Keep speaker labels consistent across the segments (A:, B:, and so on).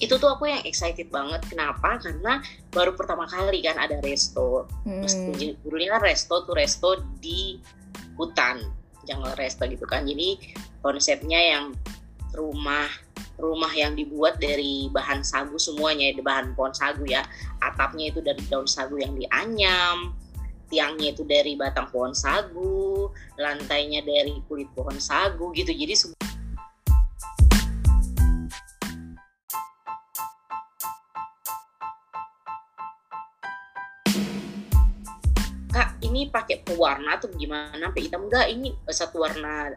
A: itu tuh aku yang excited banget. Kenapa? Karena baru pertama kali kan ada resto.
B: Hmm.
A: Dulunya kan resto tuh resto di hutan jungle resto gitu kan. Jadi konsepnya yang rumah rumah yang dibuat dari bahan sagu semuanya bahan pohon sagu ya. Atapnya itu dari daun sagu yang dianyam tiangnya itu dari batang pohon sagu lantainya dari kulit pohon sagu gitu. Jadi ini pakai pewarna tuh gimana? Sampai hitam. Enggak ini satu warna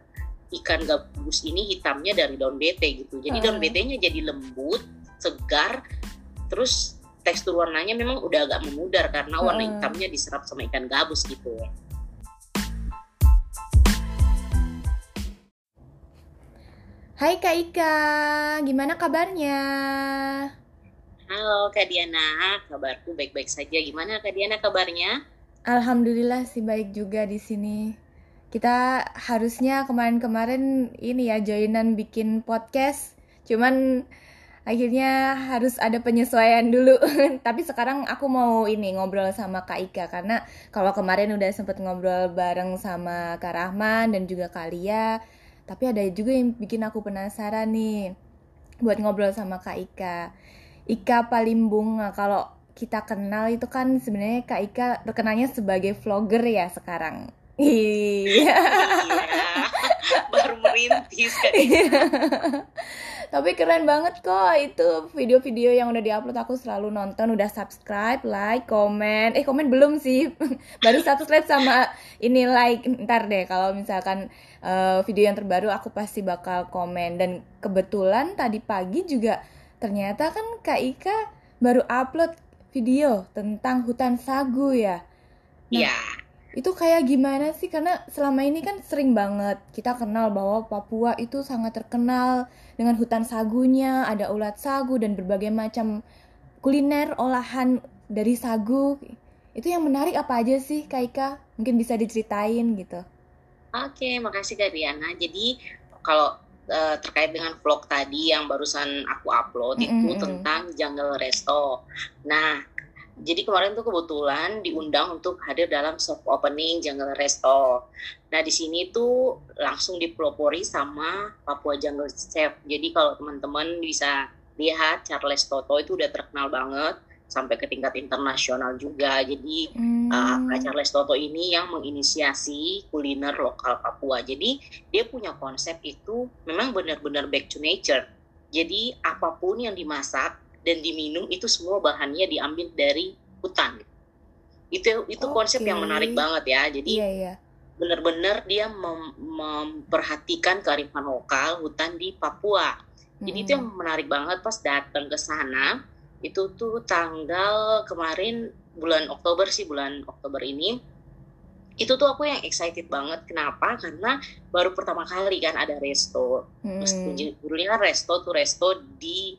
A: ikan gabus ini hitamnya dari daun bete gitu. Jadi daun
B: Ah.
A: betenya jadi lembut segar terus tekstur warnanya memang udah agak memudar karena warna
B: Ah.
A: hitamnya diserap sama ikan gabus gitu.
B: Hai Kak Ika, gimana kabarnya?
A: halo kak Diana. Kabarku baik-baik saja. Gimana kak Diana kabarnya
B: Alhamdulillah sih baik juga di sini. Kita harusnya kemarin-kemarin ini ya joinan bikin podcast, cuman akhirnya harus ada penyesuaian dulu. Tapi sekarang aku mau ini ngobrol sama Kak Ika karena kalau kemarin udah sempet ngobrol bareng sama Kak Rahman dan juga Kak Lia, tapi ada juga yang bikin aku penasaran nih buat ngobrol sama Kak Ika. Ika Palimbung, nah, kalau kita kenal itu kan sebenarnya Kak Ika terkenalnya sebagai vlogger ya sekarang. Iya.
A: iya baru merintis kak Diana.
B: Tapi keren banget kok itu video-video yang udah diupload aku selalu nonton, udah subscribe, like, komen. Eh komen belum sih, baru subscribe sama ini like. Ntar deh kalau misalkan eh, video yang terbaru aku pasti bakal komen. Dan kebetulan tadi pagi juga ternyata kan Kak Ika baru upload video tentang hutan sagu ya. Nah,
A: iya
B: Itu kayak gimana sih? Karena selama ini kan sering banget kita kenal bahwa Papua itu sangat terkenal dengan hutan sagunya, ada ulat sagu dan berbagai macam kuliner olahan dari sagu. Itu yang menarik apa aja sih, Kak Ika? Mungkin bisa diceritain gitu.
A: Oke, makasih Kak Diana. Jadi kalau eh, terkait dengan vlog tadi yang barusan aku upload
B: Mm,
A: itu
B: mm, mm.
A: tentang Jungle Resto. Nah, jadi kemarin tuh kebetulan diundang untuk hadir dalam soft opening Jungle Resto. Nah, di sini tuh langsung dipelopori sama Papua Jungle Chef. Jadi kalau teman-teman bisa lihat Charles Toto itu udah terkenal banget sampai ke tingkat internasional juga. Jadi
B: Hmm.
A: Uh, Kak Charles Toto ini yang menginisiasi kuliner lokal Papua. Jadi dia punya konsep itu memang benar-benar back to nature. Jadi apa pun yang dimasak dan diminum itu semua bahannya diambil dari hutan. Itu itu konsep yang menarik banget ya. Jadi
B: Iya, iya.
A: benar-benar dia mem- memperhatikan kearifan lokal hutan di Papua. Jadi itu yang menarik banget pas datang ke sana itu tuh tanggal kemarin bulan Oktober sih bulan Oktober ini. Itu tuh aku yang excited banget. Kenapa? Karena baru pertama kali kan ada resto.
B: Hmm.
A: Dulunya kan resto tuh resto di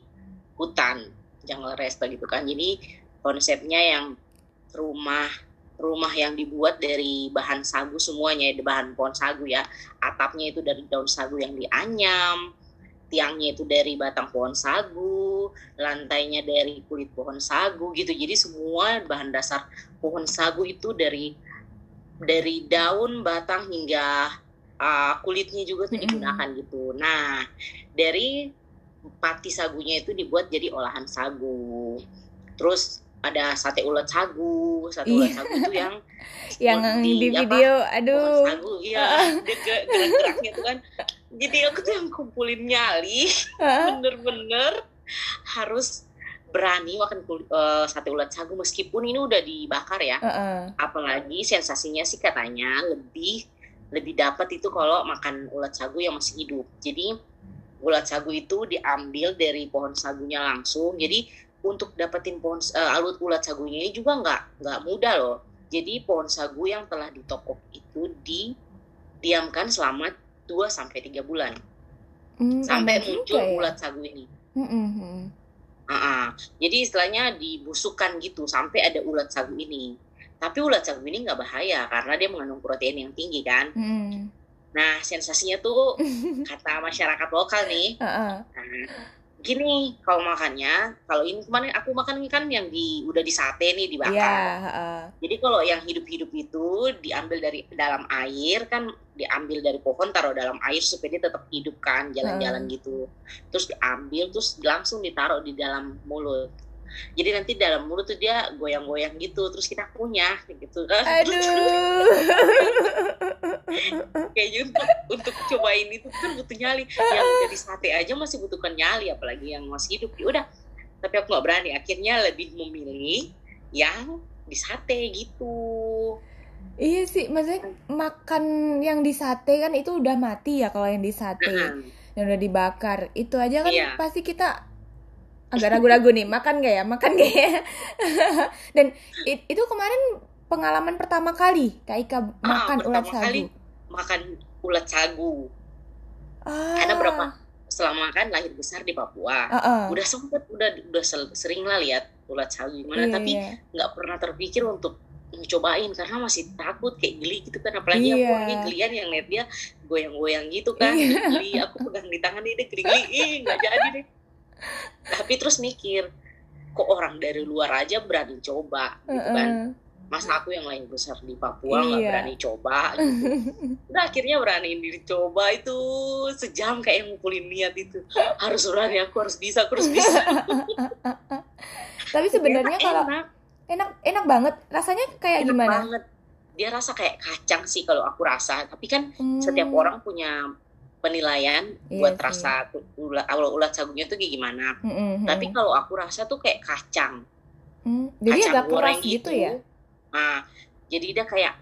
A: hutan jungle resto gitu kan. Jadi konsepnya yang rumah rumah yang dibuat dari bahan sagu semuanya bahan pohon sagu ya. Atapnya itu dari daun sagu yang dianyam tiangnya itu dari batang pohon sagu lantainya dari kulit pohon sagu gitu. Jadi semua bahan dasar pohon sagu itu dari dari daun batang hingga uh, kulitnya juga tuh digunakan gitu. Nah dari pati sagunya itu dibuat jadi olahan sagu. Terus ada sate ulat sagu sate ulat
B: Iya.
A: sagu itu yang
B: yang di
A: apa,
B: video,
A: pohon
B: aduh.
A: sagu iya ge- gerak-geraknya tuh kan jadi aku tuh yang kumpulin nyali
B: Hah?
A: bener-bener harus berani makan eh, sate ulat sagu meskipun ini udah dibakar ya
B: Heeh.
A: apalagi sensasinya sih katanya lebih lebih dapat itu kalau makan ulat sagu yang masih hidup jadi ulat sagu itu diambil dari pohon sagunya langsung jadi untuk dapetin pohon eh, alut ulat sagunya ini juga nggak nggak mudah loh jadi pohon sagu yang telah ditokok itu didiamkan selama 2 sampai tiga bulan
B: Hmm,
A: sampai muncul
B: ya?
A: ulat sagu ini
B: mm.
A: Ah, ah. Jadi istilahnya dibusukkan gitu sampai ada ulat sagu ini. Tapi ulat sagu ini nggak bahaya karena dia mengandung protein yang tinggi kan.
B: Mm.
A: Nah sensasinya tuh kata masyarakat lokal nih, nah, gini kalau makannya kalau ini kemarin aku makan kan yang di udah di sate nih dibakar
B: Iya, heeh.
A: jadi kalau yang hidup-hidup itu diambil dari dalam air kan diambil dari pohon taruh dalam air supaya dia tetap hidup kan jalan-jalan gitu. Terus diambil terus langsung ditaruh di dalam mulut jadi nanti dalam mulut tuh dia goyang-goyang gitu terus kita punya gitu. Kan
B: Aduh.
A: kayaknya untuk, untuk cobain itu kan butuh nyali. Yang jadi sate aja masih butuhkan nyali apalagi yang masih hidup. Ya udah tapi aku nggak berani. Akhirnya lebih memilih yang di sate gitu.
B: Iya sih, maksudnya makan yang di sate kan itu udah mati ya kalau yang di sate yang udah dibakar. Itu aja kan
A: Iya.
B: pasti kita agak ragu-ragu nih, makan gak ya? Makan gak ya? Dan it- itu kemarin pengalaman pertama kali Kak Ika makan
A: pertama
B: ulat
A: kali.
B: sagu.
A: makan ulat sagu
B: Ah.
A: Karena berapa? selama kan lahir besar di Papua
B: Ah, ah.
A: udah sempet udah udah sering lah lihat ulat sagu gimana
B: Iya,
A: tapi
B: iya.
A: nggak pernah terpikir untuk cobain karena masih takut kayak geli gitu kan apalagi aku
B: Iya.
A: orangnya gelian yang lihat dia goyang-goyang gitu kan
B: Iya.
A: geli aku pegang di tangan dia geli-geli nggak jadi deh tapi terus mikir kok orang dari luar aja berani coba gitu kan? Masa aku yang lahir besar di Papua nggak
B: Iya.
A: berani coba gitu. udah akhirnya berani dicoba itu sejam kayak ngumpulin niat itu. Harus berani aku harus bisa aku harus bisa.
B: Tapi sebenarnya kalau
A: enak,
B: enak enak banget, rasanya kayak
A: enak
B: gimana?
A: banget. Dia rasa kayak kacang sih kalau aku rasa. Tapi kan
B: Hmm,
A: setiap orang punya penilaian
B: Iya
A: buat
B: sih.
A: rasa ulat ulat, sagunya tuh kayak gimana
B: mm, mm, mm.
A: tapi kalau aku rasa tuh kayak kacang
B: Hmm, jadi
A: kacang
B: agak
A: goreng
B: gitu ya?
A: nah jadi dia kayak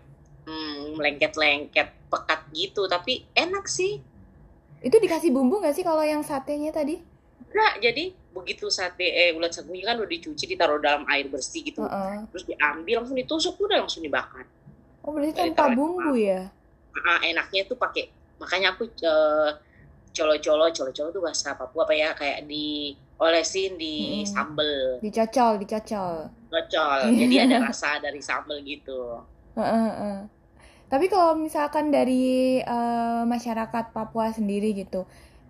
A: hmm, lengket-lengket pekat gitu tapi enak sih
B: Itu dikasih bumbu nggak sih kalau yang satenya tadi?
A: Nah, jadi begitu sate eh ulat sagunya kan udah dicuci ditaruh dalam air bersih gitu.
B: Heeh.
A: Terus diambil langsung ditusuk udah langsung dibakar.
B: Oh berarti tanpa bumbu ya?
A: Ah, enaknya tuh pakai makanya aku eh, colo-colo colo-colo tuh bahasa Papua apa ya kayak diolesin di
B: Mm-mm.
A: sambel
B: Dicocol, dicocol.
A: cocol. Jadi ada rasa dari sambel gitu.
B: Heeh, heeh. Tapi kalau misalkan dari eh, masyarakat Papua sendiri gitu,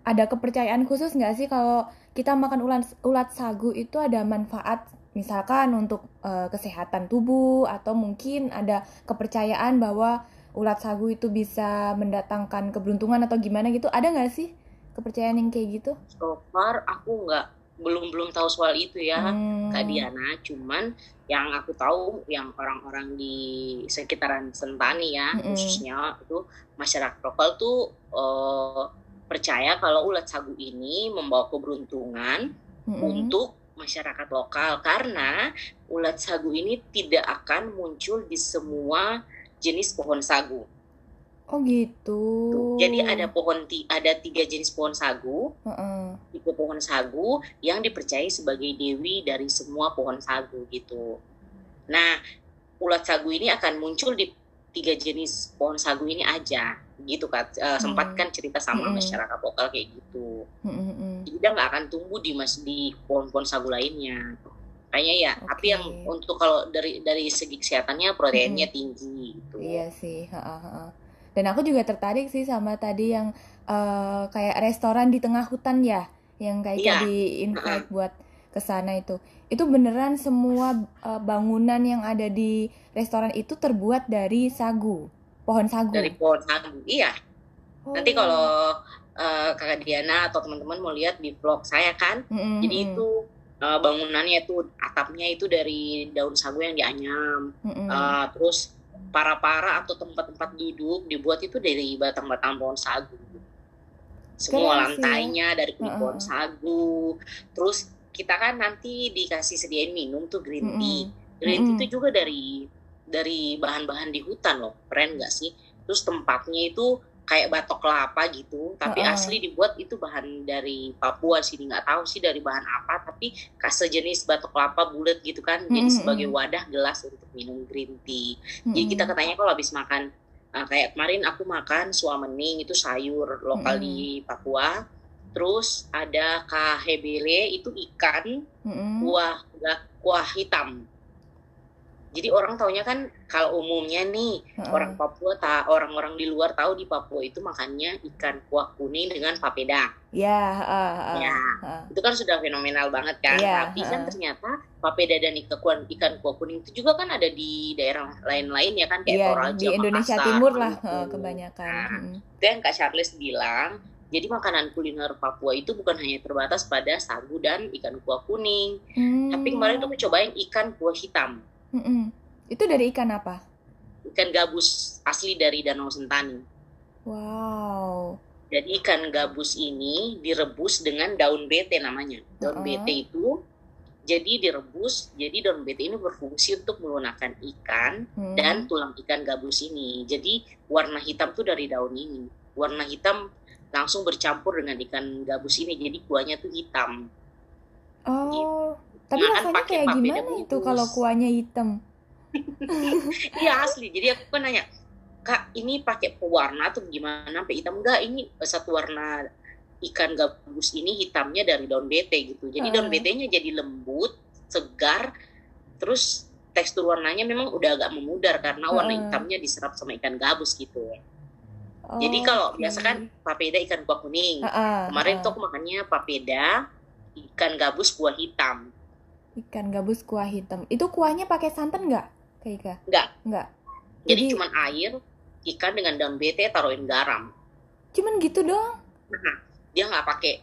B: ada kepercayaan khusus nggak sih kalau kita makan ulat ulat sagu itu ada manfaat, misalkan untuk eh, kesehatan tubuh atau mungkin ada kepercayaan bahwa ulat sagu itu bisa mendatangkan keberuntungan atau gimana gitu? Ada nggak sih kepercayaan yang kayak gitu?
A: So far aku nggak belum belum tahu soal itu ya.
B: Hmm.
A: Kak Diana, cuman yang aku tahu yang orang-orang di sekitaran Sentani ya
B: Mm-mm.
A: khususnya itu masyarakat lokal tuh eh, percaya kalau ulat sagu ini membawa keberuntungan
B: Mm-mm.
A: untuk masyarakat lokal karena ulat sagu ini tidak akan muncul di semua jenis pohon sagu.
B: Oh gitu.
A: Tuh. Jadi ada pohon ada tiga jenis pohon sagu
B: Heeh.
A: tipe pohon sagu yang dipercayai sebagai dewi dari semua pohon sagu gitu. Nah, ulat sagu ini akan muncul di tiga jenis pohon sagu ini aja, gitu kan? Eh, sempat kan cerita sama
B: Hmm.
A: masyarakat lokal kayak gitu.
B: Mm.
A: Jadi dia nggak akan tumbuh di mas di pohon-pohon sagu lainnya. Kayaknya ya, tapi
B: Oke.
A: yang untuk kalau dari dari segi kesehatannya proteinnya tinggi gitu.
B: Iya sih, heeh, heeh. Dan aku juga tertarik sih sama tadi yang eh, kayak restoran di tengah hutan ya, yang kayak
A: Iya.
B: di invite buat ke sana itu. Itu beneran semua eh, bangunan yang ada di restoran itu terbuat dari sagu, pohon sagu.
A: Dari pohon sagu, iya.
B: Oh.
A: Nanti kalau eh, kakak Diana atau teman-teman mau lihat di vlog saya kan,
B: Mm-mm,
A: Jadi
B: mm-mm,
A: itu uh, bangunannya itu atapnya itu dari daun sagu yang dianyam.
B: mm-mm.
A: Uh, terus para-para atau tempat-tempat duduk dibuat itu dari batang-batang pohon sagu. Semua
B: Keren sih.
A: lantainya dari kulit pohon
B: heeh.
A: sagu. Terus kita kan nanti dikasih sediain minum tuh green tea.
B: Mm-mm.
A: Green tea
B: Mm-mm.
A: itu juga dari dari bahan-bahan di hutan loh. Keren nggak sih? Terus tempatnya itu kayak batok kelapa gitu, tapi
B: Heeh.
A: asli dibuat itu bahan dari Papua sini nggak tahu sih dari bahan apa, tapi kasih jenis batok kelapa bulat gitu kan, jadi
B: Mm-mm.
A: sebagai wadah gelas untuk minum green tea. Jadi kita katanya kalau habis makan uh, kayak kemarin aku makan suamening itu sayur lokal
B: Mm-mm.
A: di Papua. Terus ada kahebele itu ikan
B: Mm-mm.
A: kuah kuah hitam. Jadi orang taunya kan kalau umumnya nih
B: Heeh.
A: orang Papua ta orang-orang di luar tahu di Papua itu makannya ikan kuah kuning dengan papeda.
B: Ya, heeh, heeh,
A: Ya.
B: heeh.
A: Itu kan sudah fenomenal banget kan.
B: Iya,
A: Tapi kan
B: heeh.
A: ternyata papeda dan ikan kuah, ikan kuah kuning itu juga kan ada di daerah lain-lain ya kan kayak
B: Iya,
A: Toraja,
B: di Indonesia
A: Makassar,
B: Timur lah
A: gitu.
B: kebanyakan.
A: Nah,
B: Mm.
A: itu yang Kak Charles bilang jadi makanan kuliner Papua itu bukan hanya terbatas pada sagu dan ikan kuah kuning
B: Hmm.
A: tapi kemarin tuh aku cobain ikan kuah hitam
B: Mm-mm. Itu dari ikan apa?
A: ikan gabus asli dari Danau Sentani
B: Wow.
A: jadi ikan gabus ini direbus dengan daun bete namanya daun
B: Uh-uh.
A: bete itu jadi direbus jadi daun bete ini berfungsi untuk melunakkan ikan
B: Hmm.
A: dan tulang ikan gabus ini. Jadi warna hitam tuh dari daun ini. Warna hitam langsung bercampur dengan ikan gabus ini. Jadi kuahnya tuh hitam.
B: Oh, tapi
A: Makan
B: rasanya
A: pakai
B: kayak gimana itu
A: bungkus.
B: kalau kuahnya hitam?
A: Iya asli. Jadi aku kan nanya, kak ini pakai pewarna atau gimana? Sampai hitam enggak? Ini satu warna ikan gabus ini hitamnya dari daun bete gitu. Jadi daun
B: Ah.
A: betenya jadi lembut, segar, terus tekstur warnanya memang udah agak memudar karena warna
B: Ah.
A: hitamnya diserap sama ikan gabus gitu. Jadi kalau
B: Oke.
A: biasa kan papeda ikan kuah kuning.
B: Ah, ah,
A: Kemarin
B: ah.
A: tuh aku makannya papeda ikan gabus kuah hitam.
B: Ikan gabus kuah hitam. Itu kuahnya pakai santan nggak, Kak Ika?
A: Enggak.
B: Nggak.
A: Jadi,
B: Jadi-
A: cuman air, ikan dengan daun bete taruhin garam.
B: Cuman gitu doang.
A: Nah, dia nggak pakai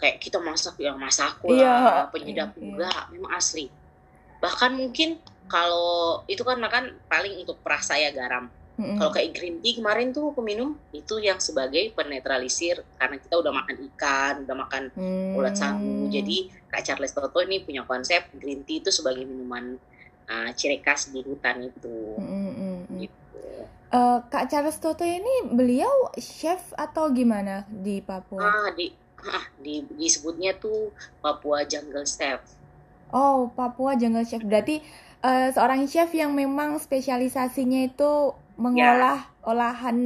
A: kayak kita masak yang masak
B: Iya,
A: penyedap
B: iya, iya.
A: enggak, memang asli. Bahkan mungkin kalau itu kan makan paling untuk perasa ya garam.
B: Mm-mm.
A: Kalau kayak green tea kemarin tuh aku minum itu yang sebagai penetralisir karena kita udah makan ikan, udah makan
B: Hmm.
A: ulat sagu. Jadi Kak Charles Toto ini punya konsep green tea itu sebagai minuman uh, ciri khas di hutan itu. Gitu.
B: Eh, Kak Charles Toto ini beliau chef atau gimana di Papua?
A: Ah, di ah, di disebutnya tuh Papua Jungle Chef.
B: Oh, Papua Jungle Chef. Berarti eh, seorang chef yang memang spesialisasinya itu mengolah olahan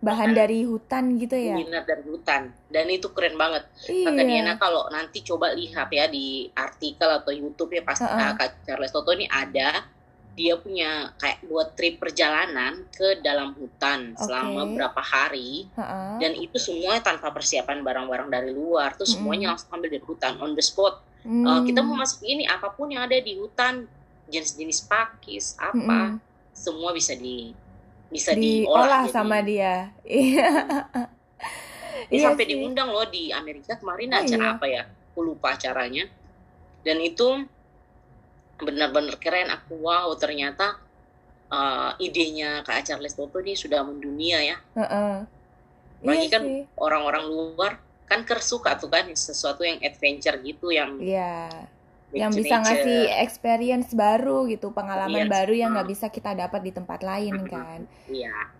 B: bahan
A: Bahan.
B: dari hutan gitu ya?
A: Kuliner dari hutan. Dan itu keren banget. Kata
B: Iya.
A: Diana kalau nanti coba lihat ya di artikel atau YouTube ya pas
B: Heeh.
A: uh, Kak Charles Toto ini ada dia punya kayak buat trip perjalanan ke dalam hutan selama
B: Oke.
A: berapa hari
B: Heeh.
A: dan itu semua tanpa persiapan barang-barang dari luar tuh semuanya langsung ambil dari hutan on the spot
B: Hmm.
A: Uh, kita mau masuk ini apa pun yang ada di hutan jenis-jenis pakis apa
B: Mm-mm.
A: semua bisa di bisa diolah
B: diolah
A: jadi-
B: sama dia. Iya.
A: Dia
B: Iya
A: sampai
B: sih.
A: diundang loh di Amerika kemarin
B: Oh,
A: acara
B: iya.
A: apa ya aku lupa acaranya dan itu benar-benar keren aku wow ternyata uh, idenya Kak Charles Toto ini sudah mendunia ya
B: Heeh.
A: Apalagi
B: Iya
A: kan orang-orang luar kan kersuka tuh kan sesuatu yang adventure gitu yang
B: Iya. Yang bisa ngasih experience baru gitu, pengalaman
A: Yes.
B: baru yang nggak bisa kita dapat di tempat lain kan.
A: Iya.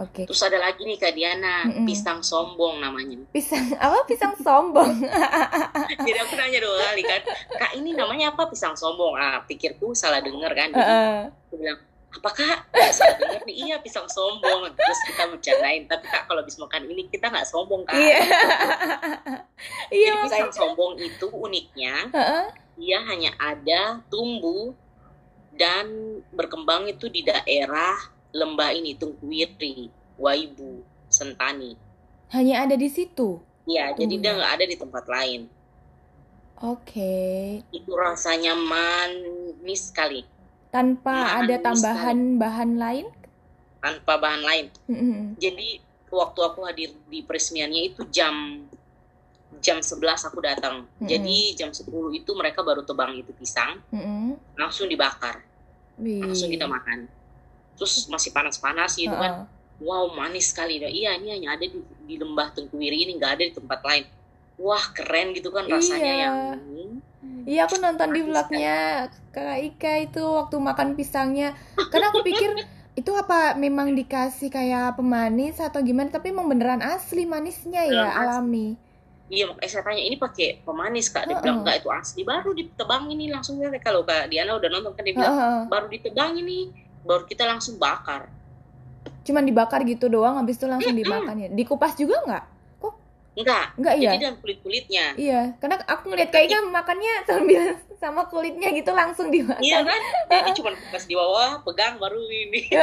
B: Oke.
A: Terus ada lagi nih Kak Diana,
B: Mm-mm.
A: pisang sombong namanya.
B: Pisang apa pisang sombong?
A: Jadi aku nanya dua kali kan, Kak ini namanya apa pisang sombong? Ah, pikirku salah denger kan. Jadi
B: Heeh.
A: aku bilang, apa kak? Nggak salah denger nih, iya pisang sombong. Terus kita bercandain, tapi kak kalau habis makan ini kita nggak sombong kak.
B: Iya. Iya
A: Jadi pisang sombong itu uniknya,
B: Heeh.
A: dia hanya ada tumbuh dan berkembang itu di daerah lembah ini, Tungkuwiri, Waibu, Sentani.
B: Hanya ada di situ.
A: Iya, jadi dia nggak ada di tempat lain.
B: Oke.
A: Itu rasanya manis sekali,
B: Tanpa ada
A: Manis
B: tambahan bahan lain?
A: tanpa bahan lain.
B: Mm-mm.
A: Jadi waktu aku hadir di peresmiannya itu jam jam 11 aku datang.
B: Mm-mm.
A: Jadi jam 10 itu mereka baru tebang itu pisang,
B: Mm-mm.
A: langsung dibakar,
B: Wih.
A: langsung kita makan. Terus masih panas-panas gitu kan.
B: Heeh.
A: Wow, manis sekali. Iya, ini hanya ada di, di lembah Tengkuwiri ini, nggak ada di tempat lain. Wah, keren gitu kan rasanya
B: Iya.
A: yang
B: Iya aku nonton di vlognya Kakak Ika itu waktu makan pisangnya Karena aku pikir itu apa memang dikasih kayak pemanis atau gimana Tapi emang beneran asli manisnya ya
A: asli.
B: alami
A: Iya, makanya saya tanya ini pakai pemanis kak. Dia
B: Heeh.
A: bilang enggak itu asli. Baru ditebang ini langsung ya kalau kak Diana udah nonton kan dia bilang
B: Heeh.
A: baru ditebang ini, baru kita langsung bakar.
B: Cuman dibakar gitu doang habis itu langsung dimakan ya Dikupas juga nggak?
A: Enggak.
B: Enggak iya.
A: Jadi dalam kulit-kulitnya.
B: Iya, karena aku ngeliat Kak Ika makannya sambil sama kulitnya gitu langsung dimakan.
A: Iya kan? Jadi cuma pas di bawah pegang baru ini.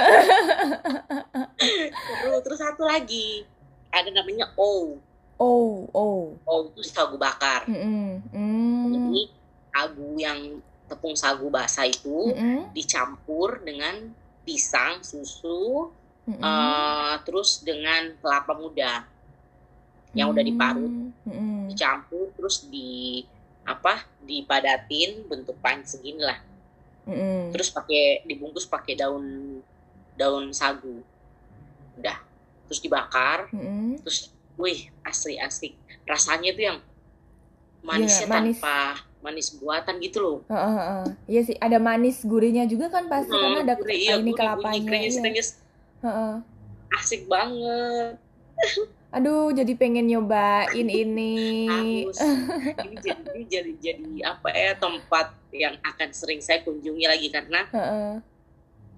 A: Seru. Terus satu lagi ada namanya O.
B: Oh, oh.
A: O itu sagu bakar.
B: Mm-mm. Mm.
A: Jadi sagu yang tepung sagu basah itu
B: Mm-mm.
A: dicampur dengan pisang, susu,
B: Mm-mm.
A: eh, terus dengan kelapa muda yang udah diparut,
B: Mm-mm.
A: dicampur terus di apa? Dipadatin bentuk pan segini lah.
B: Mm-mm.
A: Terus pakai dibungkus pakai daun daun sagu. Udah. Terus dibakar,
B: Mm-mm.
A: terus wih, asli-asli. Rasanya tuh yang manisnya
B: Iya, manis.
A: tanpa manis buatan gitu loh.
B: Heeh, heeh. Iya sih, ada manis gurihnya juga kan pasti karena ada
A: gurih, iya,
B: ini
A: gurih,
B: kelapanya.
A: krenyes, krenyes.
B: Heeh.
A: Asik banget.
B: Aduh, jadi pengen nyobain ini.
A: Harus. ini jadi, jadi jadi apa ya tempat yang akan sering saya kunjungi lagi karena
B: Heeh.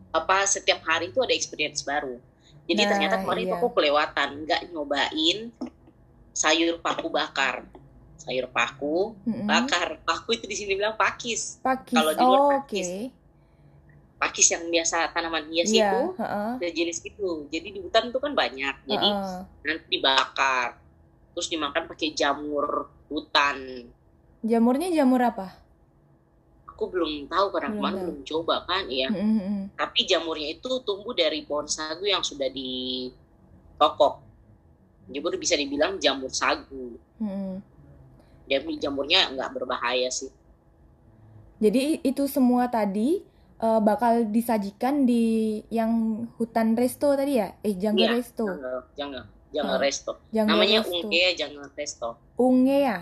A: apa setiap hari itu ada experience baru. Jadi
B: Nah,
A: ternyata kemarin itu
B: iya.
A: aku kelewatan nggak nyobain sayur paku bakar. Sayur paku bakar. Paku itu di sini bilang pakis.
B: Pakis.
A: Kalau di luar
B: oh,
A: pakis.
B: Oke.
A: Pakis yang biasa tanaman hias
B: Iya,
A: itu
B: heeh.
A: ada jenis itu. Jadi di hutan itu kan banyak. Jadi
B: Heeh.
A: nanti dibakar. Terus dimakan pakai jamur hutan.
B: Jamurnya jamur apa?
A: Aku belum tahu karena
B: Belum
A: kemarin
B: tahu.
A: belum coba kan ya.
B: Mm-mm.
A: Tapi jamurnya itu tumbuh dari pohon sagu yang sudah ditokok. Jadi bisa dibilang jamur sagu. Jadi jamurnya nggak berbahaya sih.
B: Jadi itu semua tadi eh, bakal disajikan di yang hutan resto tadi ya? Eh, jungle
A: Iya,
B: resto.
A: Jangan, jangan, jangan
B: Oh,
A: resto.
B: Jungle
A: Namanya
B: resto.
A: Ungkea jangan resto.
B: Ungea.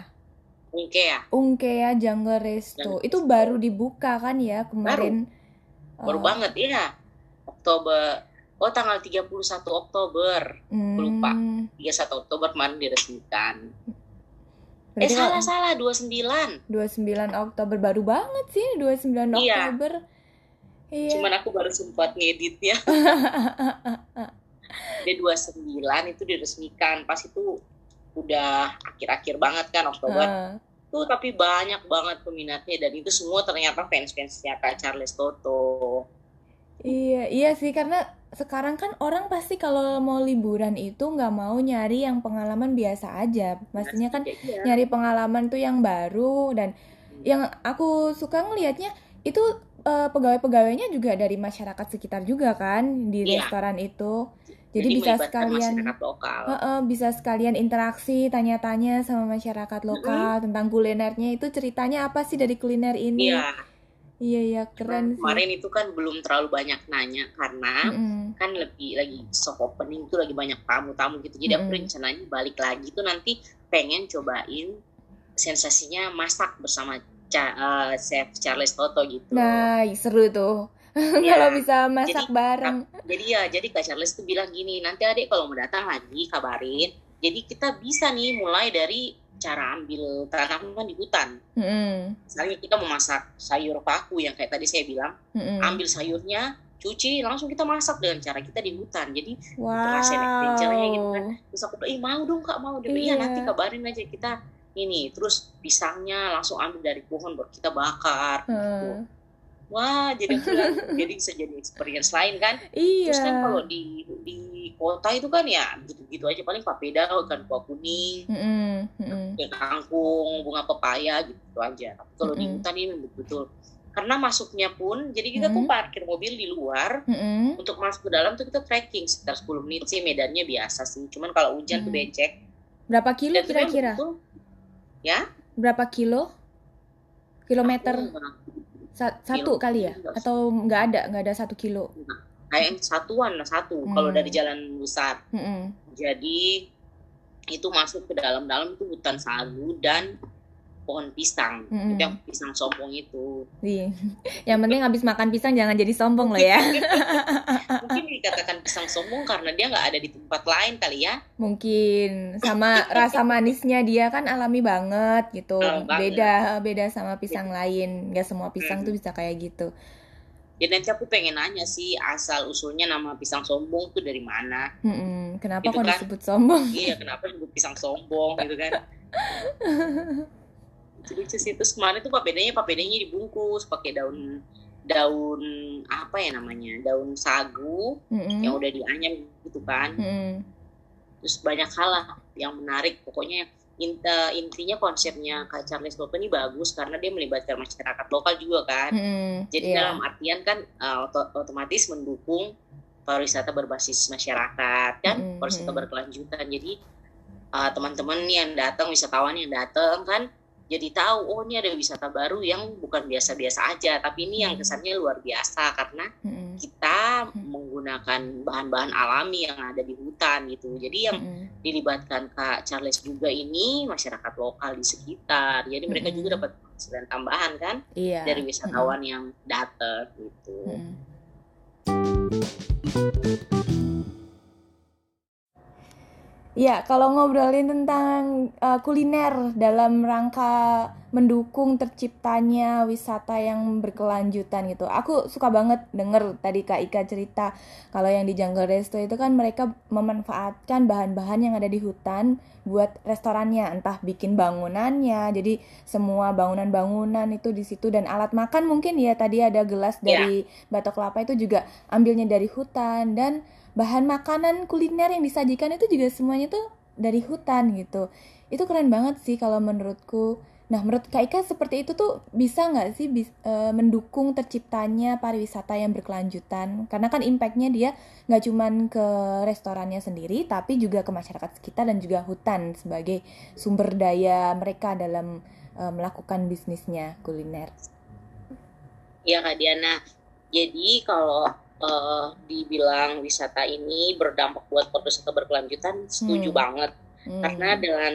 A: Ungkea
B: Ungkea Jungle Resto.
A: Jungle
B: Itu baru dibuka kan ya kemarin?
A: baru
B: Eh,
A: banget ya. Oktober. Oh tanggal 31 Oktober.
B: hmm,
A: lupa. 31 Oktober kemarin diresmikan. Eh
B: berarti
A: salah
B: kalau
A: salah 29.
B: 29 Oktober baru banget sih 29
A: Iya.
B: Oktober. Iya.
A: Cuman aku baru sempat ngeditnya. Dia 29 itu diresmikan. Pas itu udah akhir-akhir banget kan Oktober.
B: Ah,
A: Tuh tapi banyak banget peminatnya dan itu semua ternyata fans-fansnya Kak Charles Toto.
B: iya, iya sih karena sekarang kan orang pasti kalau mau liburan itu nggak mau nyari yang pengalaman biasa aja. Maksudnya kan
A: Iya.
B: nyari pengalaman tuh yang baru dan yang aku suka ngelihatnya itu eh, pegawai-pegawainya juga dari masyarakat sekitar juga kan di
A: Iya.
B: restoran itu. Jadi, bisa
A: melibatkan
B: sekalian
A: lokal.
B: Heeh, bisa sekalian interaksi, tanya-tanya sama masyarakat lokal tentang kulinernya itu ceritanya apa sih dari kuliner ini?
A: Iya,
B: Iya, iya, keren sih.
A: kemarin itu kan belum terlalu banyak nanya karena
B: Mm-mm.
A: kan lebih lagi soft opening itu lagi banyak tamu-tamu gitu. Jadi aku
B: Mm-mm.
A: rencananya balik lagi tuh nanti pengen cobain sensasinya masak bersama Ca- eh, Chef Charles Toto gitu.
B: Nah, seru tuh.
A: Iya.
B: Kalau bisa masak
A: Jadi,
B: bareng.
A: Jadi ya, jadi Kak Charles tuh bilang gini, nanti adik kalau mau datang lagi kabarin. Jadi kita bisa nih mulai dari cara ambil tanaman di hutan.
B: Mm-mm.
A: Misalnya kita mau masak sayur paku yang kayak tadi saya bilang,
B: Mm-mm.
A: ambil sayurnya, cuci, langsung kita masak dengan cara kita di hutan. Jadi
B: Wow.
A: rasain adventure-nya gitu kan. terus aku bilang, ih mau dong kak, mau dong. Iya
B: Iya.
A: nanti kabarin aja kita ini. Terus pisangnya langsung ambil dari pohon baru kita bakar.
B: Heeh.
A: Wah, jadi jadi bisa jadi experience lain kan.
B: Iya.
A: Terus kan kalau di di kota itu kan ya gitu-gitu aja paling papeda kan buah kuning,
B: Mm-mm. Mm-mm.
A: ya kangkung, bunga pepaya gitu aja. Tapi kalau di
B: Mm-mm.
A: hutan ini betul-betul karena masuknya pun jadi kita tuh
B: Mm-mm.
A: parkir mobil di luar
B: Mm-mm.
A: untuk masuk ke dalam tuh kita trekking sekitar 10 menit sih medannya biasa sih. Cuman kalau hujan tuh
B: Mm-mm.
A: becek.
B: Berapa kilo
A: Dan memang
B: kira-kira?
A: betul, ya
B: Berapa kilo? Kilometer Sa- satu
A: Kilo.
B: kali ya? Atau nggak ada, nggak ada satu kilo?
A: kayak satuan lah satu
B: Hmm.
A: kalau dari jalan besar.
B: Mm-mm.
A: Jadi itu masuk ke dalam-dalam itu hutan sagu dan pohon pisang.
B: Mm-mm.
A: Itu yang pisang sombong itu.
B: Iya. Yang penting habis makan pisang jangan jadi sombong loh ya.
A: Mungkin dikatakan pisang sombong karena dia nggak ada di tempat lain kali ya.
B: Mungkin sama rasa manisnya dia kan alami banget gitu.
A: Alami banget.
B: Beda beda sama pisang lain. Nggak semua pisang
A: Mm.
B: tuh bisa kayak gitu.
A: jadi nanti aku pengen nanya sih asal usulnya nama pisang sombong tuh dari mana
B: Mm-mm. kenapa
A: Gitu
B: kok
A: kan?
B: disebut sombong
A: iya kenapa disebut pisang sombong gitu kan lucu sih terus kemarin tuh papedanya papedanya dibungkus pakai daun daun apa ya namanya daun sagu
B: Mm-mm.
A: yang udah dianyam gitu kan
B: Mm-mm.
A: terus banyak hal lah yang menarik pokoknya in- eh, intinya konsepnya Kak Charles Toto ini bagus karena dia melibatkan masyarakat lokal juga kan
B: Mm-mm.
A: jadi
B: Iya.
A: dalam artian kan oto- otomatis mendukung pariwisata berbasis masyarakat kan
B: Mm-mm,
A: pariwisata berkelanjutan jadi eh, teman-teman yang datang wisatawan yang datang kan jadi tahu oh ini ada wisata baru yang bukan biasa-biasa aja tapi ini yang
B: Mm.
A: kesannya luar biasa karena
B: Mm-mm.
A: kita
B: Hmm.
A: menggunakan bahan-bahan alami yang ada di hutan gitu jadi yang dilibatkan Kak Charles juga ini masyarakat lokal di sekitar. Jadi mereka juga dapat penghasilan tambahan kan
B: Iya.
A: dari wisatawan yang datang gitu.
B: Ya, kalau ngobrolin tentang uh, kuliner dalam rangka mendukung terciptanya wisata yang berkelanjutan gitu. Aku suka banget denger tadi Kak Ika cerita kalau yang di Jungle Resto itu kan mereka memanfaatkan bahan-bahan yang ada di hutan buat restorannya, entah bikin bangunannya. Jadi semua bangunan-bangunan itu di situ dan alat makan mungkin ya tadi ada gelas
A: Ya.
B: dari batok kelapa itu juga ambilnya dari hutan dan bahan makanan kuliner yang disajikan itu juga semuanya tuh dari hutan gitu. Itu keren banget sih kalau menurutku. Nah, menurut Kak Ika seperti itu tuh bisa nggak sih bis- eh, mendukung terciptanya pariwisata yang berkelanjutan? Karena kan impactnya dia nggak cuman ke restorannya sendiri, tapi juga ke masyarakat sekitar dan juga hutan sebagai sumber daya mereka dalam eh, melakukan bisnisnya kuliner.
A: Iya Kak Diana. Jadi kalau eh, dibilang wisata ini berdampak buat pariwisata berkelanjutan, setuju
B: Hmm.
A: banget.
B: Hmm.
A: Karena dengan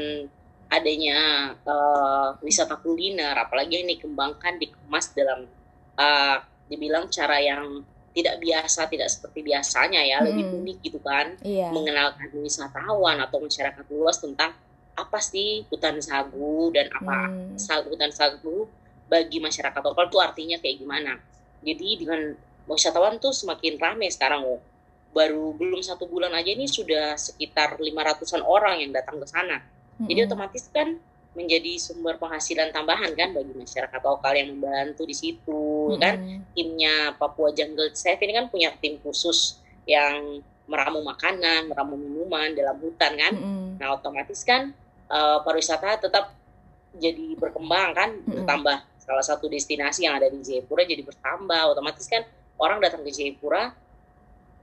A: adanya eh, wisata kuliner, apalagi yang dikembangkan, dikemas dalam eh, dibilang cara yang tidak biasa, tidak seperti biasanya ya, lebih
B: Mm-mm.
A: unik gitu kan.
B: Iya.
A: mengenalkan wisatawan atau masyarakat luas tentang apa sih hutan sagu dan apa
B: Hmm.
A: hutan sagu bagi masyarakat lokal itu artinya kayak gimana. Jadi dengan wisatawan tuh semakin ramai sekarang oh. Baru belum satu bulan aja ini sudah sekitar 500-an orang yang datang ke sana. Jadi
B: Mm-mm.
A: otomatis kan menjadi sumber penghasilan tambahan kan bagi masyarakat lokal yang membantu di situ kan
B: Mm-mm.
A: timnya Papua Jungle Chef ini kan punya tim khusus yang meramu makanan, meramu minuman dalam hutan kan.
B: Mm-mm.
A: Nah otomatis kan eh, pariwisata tetap jadi berkembang kan,
B: Mm-mm.
A: bertambah. Salah satu destinasi yang ada di Jayapura jadi bertambah. Otomatis kan orang datang ke Jayapura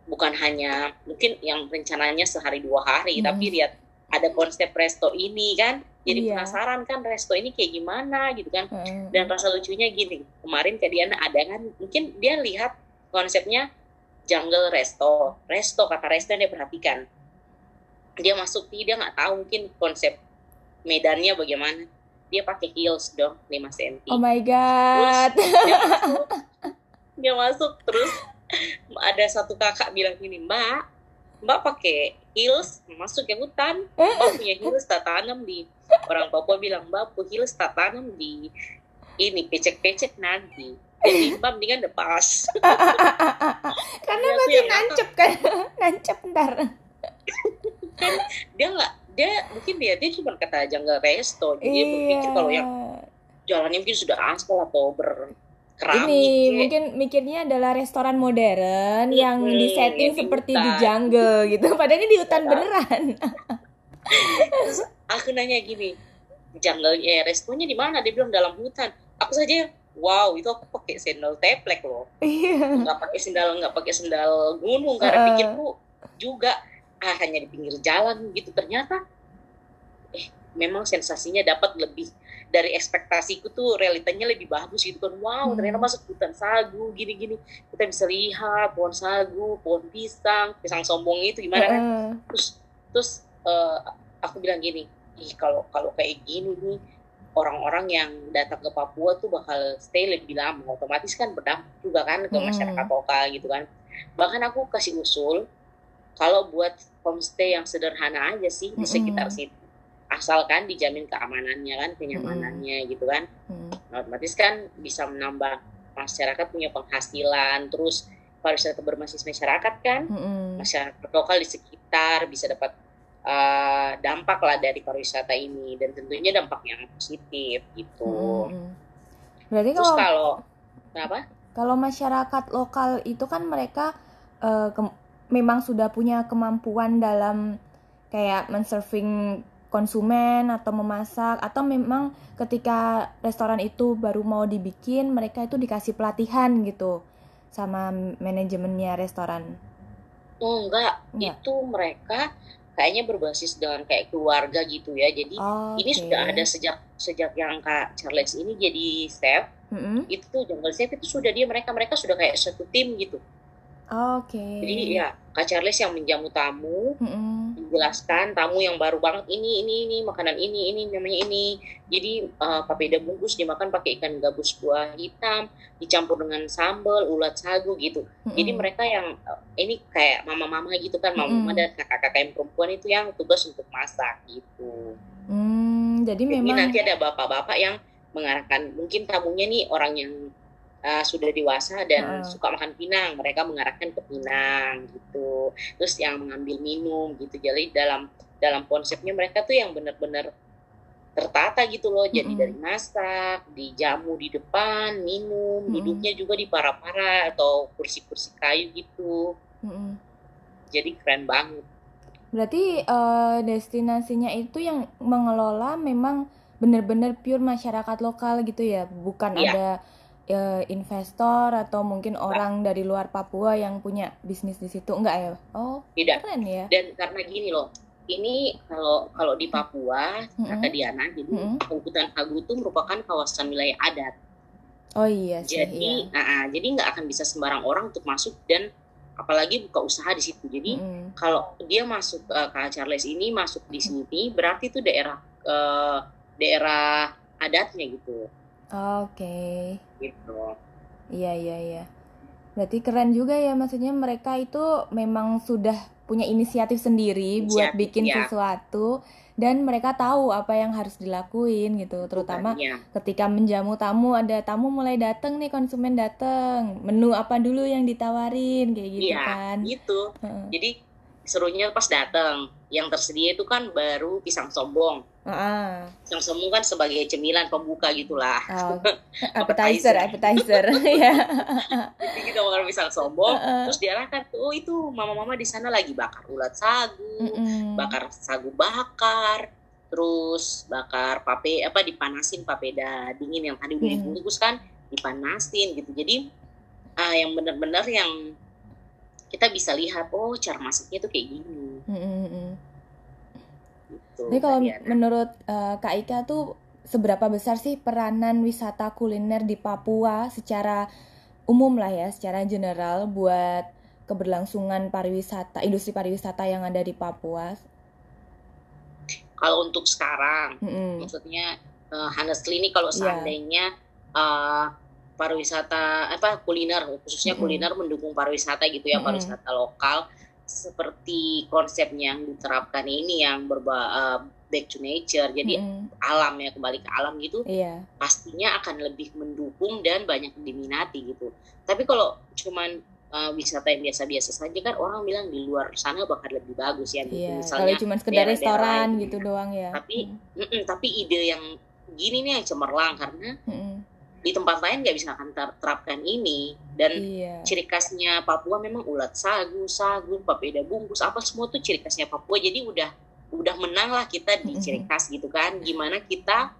A: bukan hanya mungkin yang rencananya sehari dua hari,
B: Mm.
A: tapi lihat ada konsep resto ini kan, jadi
B: Iya.
A: penasaran kan resto ini kayak gimana gitu kan
B: Mm-mm.
A: dan rasa lucunya gini kemarin Kak Diana ada kan mungkin dia lihat konsepnya jungle resto resto kata resto yang dia perhatikan dia masuk dia nggak tahu mungkin konsep medannya bagaimana dia pakai heels dong 5 cm
B: Oh my god.
A: dia masuk dia masuk terus ada satu kakak bilang gini mbak mbak pakai heels masuk ke hutan. Mbak punya heels tak tanam di. Orang Papua bilang mbak punya heels tak tanam di ini pecek-pecek nanti jadi mbak mendingan lepas
B: Karena
A: yang
B: nancep kan. nancep ntar.
A: dia nggak dia mungkin dia dia cuma kata jungle resto jadi dia berpikir kalau yang jalannya mungkin sudah aspal atau berkeramik
B: ini
A: kayak-
B: mungkin mikirnya adalah restoran modern yang
A: Hmm,
B: disetting
A: yang di
B: seperti di jungle gitu. Padahal ini di hutan
A: Ya.
B: beneran.
A: Terus aku nanya gini, jungle eh, restonya di mana? Dia bilang dalam hutan. Aku saja, wow, itu aku pakai sendal teplek loh.
B: Iya.
A: Nggak pakai sendal, nggak pakai sendal gunung. Karena
B: Heeh.
A: pikirku juga ah hanya di pinggir jalan gitu. Ternyata, eh memang sensasinya dapat lebih dari ekspektasiku tuh realitanya lebih bagus gitu kan. Wow,
B: Hmm.
A: ternyata masuk hutan sagu gini-gini. Kita bisa lihat pohon sagu, pohon pisang, pisang sombong itu gimana kan? Terus terus eh, aku bilang gini ih kalau kalau kayak gini nih orang-orang yang datang ke Papua tuh bakal stay lebih lama otomatis kan berdampak juga kan ke
B: Mm-mm.
A: masyarakat lokal gitu kan bahkan aku kasih usul kalau buat homestay yang sederhana aja sih di
B: Mm-mm.
A: sekitar situ asalkan dijamin keamanannya kan kenyamanannya gitu kan
B: Hmm.
A: Nah, otomatis kan bisa menambah masyarakat punya penghasilan terus pariwisata berbasis masyarakat kan
B: Mm-mm.
A: masyarakat lokal di sekitar bisa dapat uh, dampak lah dari pariwisata ini dan tentunya dampak yang positif gitu
B: Mm-mm. Berarti
A: terus
B: kalau
A: kalau kenapa
B: kalau masyarakat lokal itu kan mereka ke- memang sudah punya kemampuan dalam kayak menserving konsumen atau memasak atau memang ketika restoran itu baru mau dibikin mereka itu dikasih pelatihan gitu sama manajemennya restoran.
A: oh enggak
B: Enggak.
A: itu mereka kayaknya berbasis dengan kayak keluarga gitu ya jadi
B: Oh,
A: ini sudah ada sejak sejak yang kak Charles ini jadi chef
B: Mm-mm.
A: itu jungle chef itu sudah dia mereka mereka sudah kayak satu tim gitu
B: Oke.
A: jadi ya kak Charles yang menjamu tamu
B: Mm-mm.
A: Menjelaskan tamu yang baru banget ini ini ini makanan ini ini namanya ini jadi eh, papeda bungkus dimakan pakai ikan gabus buah hitam dicampur dengan sambal ulat sagu gitu jadi
B: Mm-mm.
A: mereka yang eh, ini kayak mama-mama gitu kan mama-mama
B: Mm-mm.
A: dan kakak-kakak yang perempuan itu yang tugas untuk masak gitu
B: Hmm, jadi
A: Jadi
B: memang
A: nanti ada bapak-bapak yang mengarahkan mungkin tamunya nih orang yang uh, sudah dewasa dan
B: Heeh.
A: suka makan pinang, mereka mengarahkan ke pinang gitu. Terus yang mengambil minum gitu. Jadi dalam dalam konsepnya mereka tuh yang benar-benar tertata gitu loh. Jadi
B: Mm-mm.
A: dari masak, dijamu di depan, minum,
B: Mm-mm.
A: duduknya juga di para-para atau kursi-kursi kayu gitu.
B: Mm-mm.
A: Jadi keren banget.
B: Berarti eh, destinasinya itu yang mengelola memang benar-benar pure masyarakat lokal gitu ya, bukan
A: Iya.
B: ada eh, investor atau mungkin orang dari luar Papua yang punya bisnis di situ, enggak ya? Oh,
A: Tidak
B: keren ya.
A: dan karena gini loh ini kalau kalau di Papua kata
B: Mm-mm.
A: Diana jadi hutan Hagu itu merupakan kawasan wilayah adat
B: Oh iya sih,
A: jadi
B: iya.
A: nah, ah, jadi nggak akan bisa sembarang orang untuk masuk dan apalagi buka usaha di situ jadi
B: Mm-mm.
A: kalau dia masuk eh, ke Charles ini masuk di sini berarti itu daerah eh, daerah adatnya gitu
B: Oke.
A: gitu
B: Iya, iya, iya. Berarti keren juga ya, maksudnya mereka itu memang sudah punya inisiatif sendiri buat
A: Inisiatif,
B: bikin
A: ya.
B: sesuatu dan mereka tahu apa yang harus dilakuin gitu, terutama
A: Bukannya.
B: ketika menjamu tamu ada tamu mulai datang nih konsumen datang menu apa dulu yang ditawarin kayak gitu
A: Iya,
B: kan
A: gitu
B: Heeh.
A: jadi serunya pas datang yang tersedia itu kan baru pisang sombong Pisang sombong kan sebagai cemilan pembuka gitulah
B: oh. appetizer appetizer ya
A: Jadi kita makan pisang sombong,
B: Heeh.
A: terus diarahkan tuh, oh itu mama-mama di sana lagi bakar ulat sagu, bakar sagu bakar, terus bakar pape apa dipanasin papeda dingin yang tadi udah
B: Mm.
A: dibungkus kan, dipanasin gitu. Jadi ah, yang benar-benar yang kita bisa lihat, oh cara masaknya tuh kayak gini. Gitu,
B: Jadi kalau
A: Mbak Diana.
B: menurut eh, Kak Ika tuh seberapa besar sih peranan wisata kuliner di Papua secara umum lah ya, secara general buat keberlangsungan pariwisata, industri pariwisata yang ada di Papua?
A: kalau untuk sekarang,
B: Mm-mm.
A: maksudnya uh, honestly ini kalau
B: Iya.
A: seandainya uh, pariwisata apa kuliner khususnya
B: Mm-mm.
A: kuliner mendukung pariwisata gitu ya
B: Mm-mm.
A: pariwisata lokal seperti konsep yang diterapkan ini yang berba uh, back to nature jadi
B: Mm-mm.
A: alam ya kembali ke alam gitu
B: Iya.
A: pastinya akan lebih mendukung dan banyak diminati gitu tapi kalau cuman uh, wisata yang biasa-biasa saja kan orang bilang di luar sana bakal lebih bagus ya gitu
B: Iya,
A: misalnya
B: kalau cuma sekedar
A: daerah-daerah
B: restoran
A: lain.
B: gitu doang ya.
A: Tapi-
B: Mm.
A: Mm-mm, tapi ide yang gini nih yang cemerlang karena
B: Mm-mm.
A: Di tempat lain nggak bisa akan ter- terapkan ini dan
B: Iya.
A: ciri khasnya Papua memang ulat sagu, sagu, papeda bungkus apa semua tuh ciri khasnya Papua jadi udah udah menang lah kita di ciri khas gitu kan gimana kita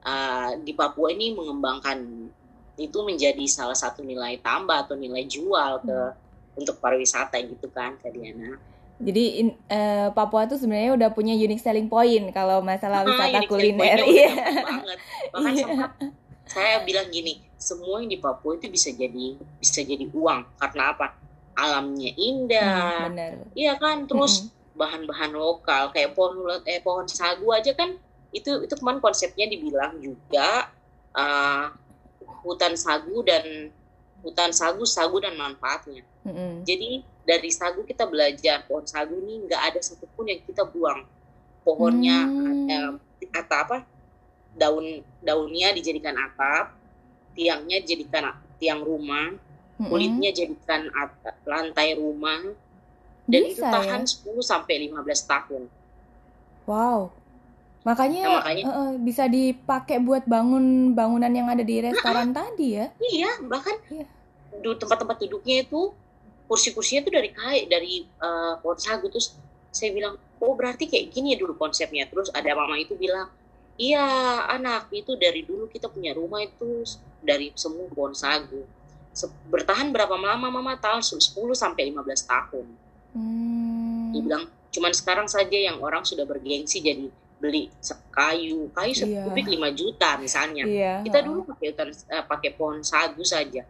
A: uh, di Papua ini mengembangkan itu menjadi salah satu nilai tambah atau nilai jual ke untuk pariwisata gitu kan Kak Diana.
B: Jadi in- eh, Papua tuh sebenarnya udah punya unique selling point kalau masalah
A: Ah,
B: wisata
A: selling
B: kuliner. Iya.
A: banget. Bahkan
B: Iya.
A: sempat saya bilang gini, semua yang di Papua itu bisa jadi bisa jadi uang karena apa? Alamnya
B: Hmm,
A: indah,
B: bener.
A: iya kan. Terus
B: Mm-mm.
A: bahan-bahan lokal kayak pohon eh pohon sagu aja kan itu itu kemarin konsepnya dibilang juga uh, hutan sagu dan hutan sagu sagu dan manfaatnya.
B: Mm-mm.
A: Jadi dari sagu kita belajar pohon sagu ini nggak ada satupun yang kita buang. Pohonnya
B: Hmm.
A: eh, atau apa daun daunnya dijadikan atap, tiangnya dijadikan tiang rumah, kulitnya jadikan at- lantai rumah dan itu
B: Bisa ya?
A: tahan 10 sampai 15 tahun.
B: Wow. Makanya,
A: Nah, makanya-
B: eh, bisa dipakai buat bangun bangunan yang ada di restoran tadi ya.
A: Iya, bahkan
B: Iya.
A: tempat-tempat duduknya itu kursi-kursinya itu dari kayu dari eh, pohon sagu terus saya bilang, "Oh, berarti kayak gini ya dulu konsepnya." Terus ada mama itu bilang, "Iya, anak, itu dari dulu kita punya rumah itu dari semua pohon sagu." Se- Bertahan berapa lama mama tahu 10 sampai 15 tahun.
B: Hmm.
A: Dia bilang, "Cuman sekarang saja yang orang sudah bergengsi jadi beli kayu, kayu
B: Iya.
A: sekubik 5 juta misalnya."
B: Iya.
A: kita dulu pakai eh, pakai pohon sagu saja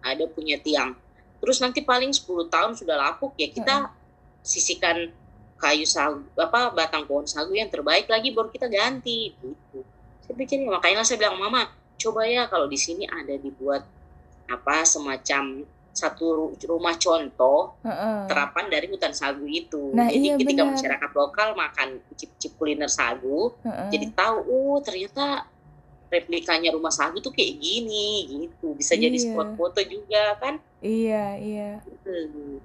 A: ada punya tiang terus nanti paling 10 tahun sudah lapuk ya kita sisihkan kayu sagu apa batang pohon sagu yang terbaik lagi baru kita ganti gitu saya pikir ya, makanya saya bilang mama coba ya kalau di sini ada dibuat apa semacam satu ru- rumah contoh terapan dari hutan sagu itu
B: Nah,
A: jadi
B: iya,
A: ketika
B: benar.
A: masyarakat lokal makan cip-cip kuliner sagu
B: Heeh.
A: jadi tahu oh ternyata replikanya rumah sagu tuh kayak gini gitu bisa jadi
B: Iya.
A: spot foto juga kan
B: Iya, iya.
A: Hmm.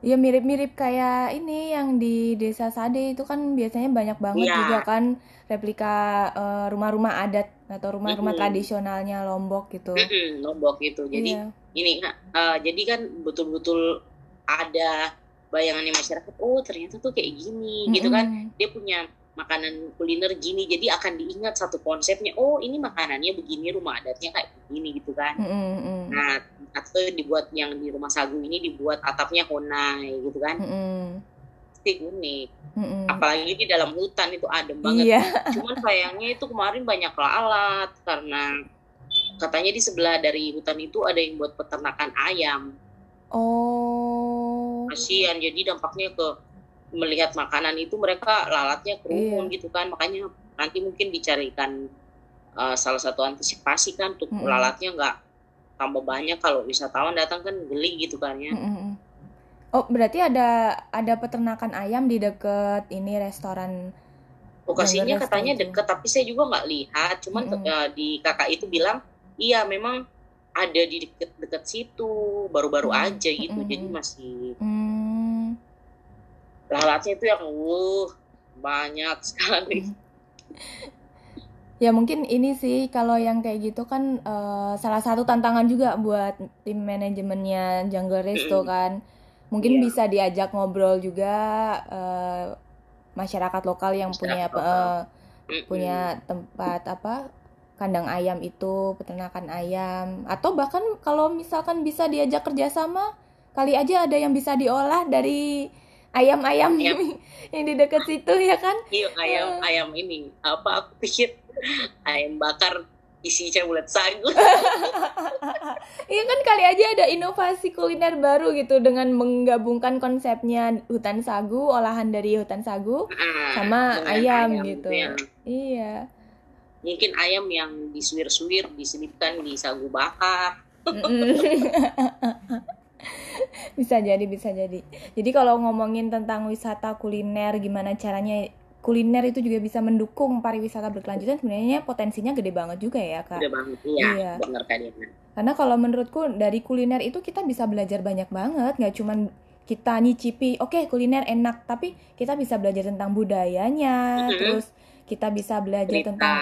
B: Iya mirip-mirip kayak ini yang di Desa Sade itu kan biasanya banyak banget
A: Iya.
B: juga kan replika eh, rumah-rumah adat atau rumah-rumah
A: Mm-mm.
B: tradisionalnya Lombok gitu.
A: Mm-mm, lombok gitu jadi
B: Iya.
A: ini eh, jadi kan betul-betul ada bayangannya masyarakat oh ternyata tuh kayak gini gitu kan dia punya makanan kuliner gini jadi akan diingat satu konsepnya oh ini makanannya begini rumah adatnya kayak begini gitu kan
B: Mm-mm, mm-mm.
A: nah atau dibuat yang di rumah sagu ini dibuat atapnya honai gitu kan pasti unik
B: mm-mm.
A: apalagi di dalam hutan itu adem banget
B: Iya.
A: cuman sayangnya itu kemarin banyak lalat karena katanya di sebelah dari hutan itu ada yang buat peternakan ayam
B: Oh.
A: kasihan jadi dampaknya ke melihat makanan itu mereka lalatnya kerumun
B: Iya.
A: gitu kan makanya nanti mungkin dicarikan uh, salah satu antisipasi kan untuk
B: Mm-mm.
A: lalatnya nggak tambah banyak kalau wisatawan datang kan geli gitu kan ya.
B: Oh, berarti ada ada peternakan ayam di deket ini restoran.
A: lokasinya katanya
B: itu.
A: deket tapi saya juga nggak lihat cuman
B: Mm-mm.
A: uh, di kakak itu bilang iya memang ada di deket-deket situ baru-baru
B: Mm,
A: aja gitu
B: mm-mm.
A: jadi masih
B: Hmm.
A: lalatnya itu yang wuh banyak sekali
B: Ya mungkin ini sih kalau yang kayak gitu kan eh, salah satu tantangan juga buat tim manajemennya Jungle Resto kan. Mungkin
A: Iya.
B: bisa diajak ngobrol juga eh, masyarakat lokal yang punya
A: Masyarakat lokal.
B: eh,
A: Mm-mm.
B: punya tempat apa kandang ayam itu peternakan ayam atau bahkan kalau misalkan bisa diajak kerjasama kali aja ada yang bisa diolah dari ayam-ayam
A: Ayam.
B: yang di dekat situ ya kan
A: Iya ayam ayam ini apa aku pikir ayam bakar isinya bulat sagu.
B: Iya kan kali aja ada inovasi kuliner baru gitu dengan menggabungkan konsepnya hutan sagu, olahan dari hutan sagu
A: Ah,
B: sama
A: dengan
B: ayam, gitu.
A: ya.
B: Iya.
A: Mungkin ayam yang disuir-suir diselipkan di sagu bakar.
B: Bisa jadi, bisa jadi. Jadi kalau ngomongin tentang wisata kuliner, gimana caranya kuliner itu juga bisa mendukung pariwisata berkelanjutan sebenarnya potensinya gede banget juga ya kak.
A: Udah banget. Iya,
B: Iya.
A: benar kan ya.
B: Karena kalau menurutku dari kuliner itu kita bisa belajar banyak banget, nggak cuman kita nyicipi, oke kuliner enak, tapi kita bisa belajar tentang budayanya,
A: Mhm.
B: terus kita bisa belajar
A: Cerita,
B: tentang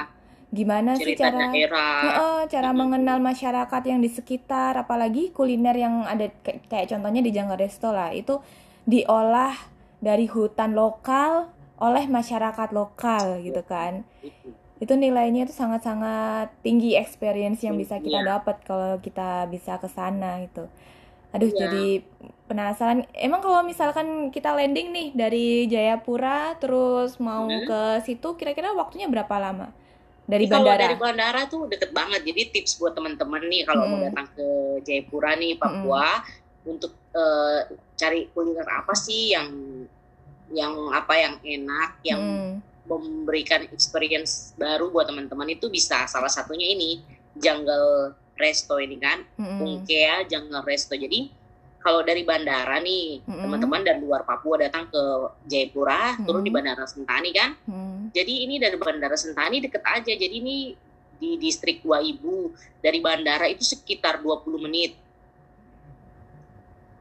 B: gimana sih cara
A: daerah.
B: Heeh, cara
A: Mhm.
B: mengenal masyarakat yang di sekitar, apalagi kuliner yang ada kayak, kayak contohnya di Jangka Resto lah, itu diolah dari hutan lokal oleh masyarakat lokal gitu kan
A: Itu.
B: nilainya itu sangat-sangat tinggi experience yang bisa kita
A: Iya.
B: dapat kalau kita bisa ke sana gitu. Aduh,
A: Iya.
B: jadi penasaran. Emang kalau misalkan kita landing nih dari Jayapura terus mau
A: Hmm.
B: ke situ kira-kira waktunya berapa lama? Dari
A: Jadi kalau
B: bandara.
A: dari bandara tuh deket banget. Jadi tips buat teman-teman nih kalau mau
B: Mm-mm.
A: datang ke Jayapura nih Papua untuk eh, cari kuliner apa sih yang yang apa yang enak, yang
B: Mm.
A: memberikan experience baru buat teman-teman itu bisa salah satunya ini Jungle Resto ini kan,
B: Mm-mm.
A: Ungkea Jungle Resto. Jadi kalau dari bandara nih
B: Mm-mm.
A: teman-teman dari luar Papua datang ke Jayapura, turun di
B: Mm-mm.
A: Bandara Sentani kan.
B: Mm.
A: Jadi ini dari Bandara Sentani deket aja. Jadi ini di distrik Waibu dari bandara itu sekitar 20 menit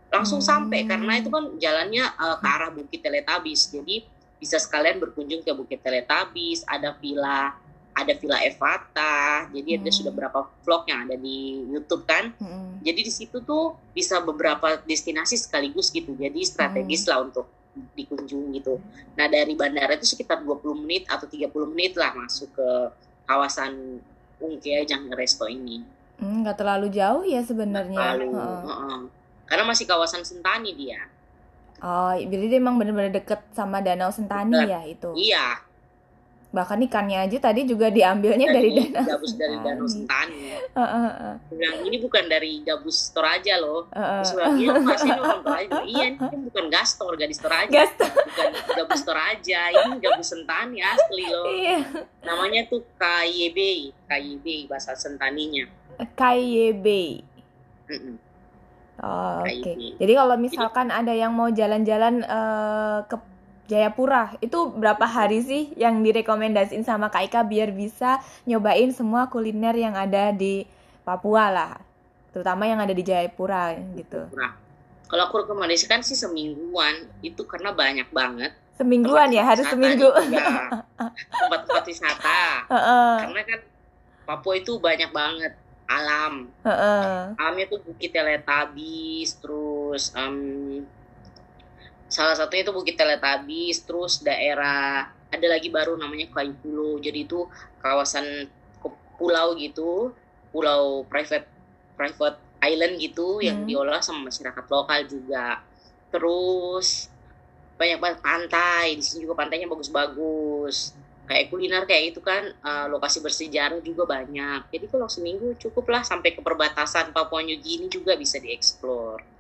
A: langsung
B: Hmm.
A: sampai karena itu kan jalannya uh, ke arah Bukit Teletabis jadi bisa sekalian berkunjung ke Bukit Teletabis ada villa ada villa Evata jadi ada
B: Hmm.
A: sudah berapa vlog yang ada di YouTube kan
B: Mm-mm.
A: jadi di situ tuh bisa beberapa destinasi sekaligus gitu jadi strategis
B: Hmm.
A: lah untuk dikunjungi gitu nah dari bandara itu sekitar 20 menit atau 30 menit lah masuk ke kawasan Ungkea Jangan Resto ini
B: Hmm, nggak terlalu jauh ya sebenarnya.
A: lalu
B: Heeh.
A: heeh. karena masih kawasan Sentani dia
B: Oh, berarti dia emang bener-bener deket sama Danau Sentani
A: Deket.
B: ya itu.
A: iya
B: Bahkan ikannya aja tadi juga diambilnya dari
A: dari
B: Danau
A: gabus dari Danau
B: Sentani. Heeh, heeh,
A: bilang ini bukan dari gabus Toraja loh
B: heeh.
A: Terus bilang, iya mas ini orang Toraja iya ini kan bukan gastor gadis Toraja
B: Gas.
A: bukan gabus Toraja ini gabus Sentani asli loh
B: Iya.
A: namanya tuh KYB KYB bahasa Sentaninya
B: KYB. Oh, Oke.
A: KYB.
B: Jadi kalau misalkan ada yang mau jalan-jalan eh, ke Jayapura, itu berapa hari sih yang direkomendasiin sama Kak Ika biar bisa nyobain semua kuliner yang ada di Papua lah, terutama yang ada di Jayapura gitu.
A: Nah, kalau aku rekomendasikan sih semingguan. Itu karena banyak banget.
B: Semingguan ya, harus seminggu.
A: tempat-tempat wisata.
B: Heeh,
A: karena kan Papua itu banyak banget. Alam.
B: Heeh.
A: alamnya tuh Bukit Teletabis terus em, salah satunya itu Bukit Teletabis terus daerah ada lagi baru namanya Kayu Pulau jadi itu kawasan pulau gitu pulau private private island gitu yang
B: Hmm.
A: diolah sama masyarakat lokal juga. Terus banyak banget pantai di sini juga pantainya bagus-bagus. Kayak kuliner kayak itu kan eh, lokasi bersejarah juga banyak. Jadi kalau seminggu cukup lah sampai ke perbatasan Papua New Guinea juga bisa dieksplor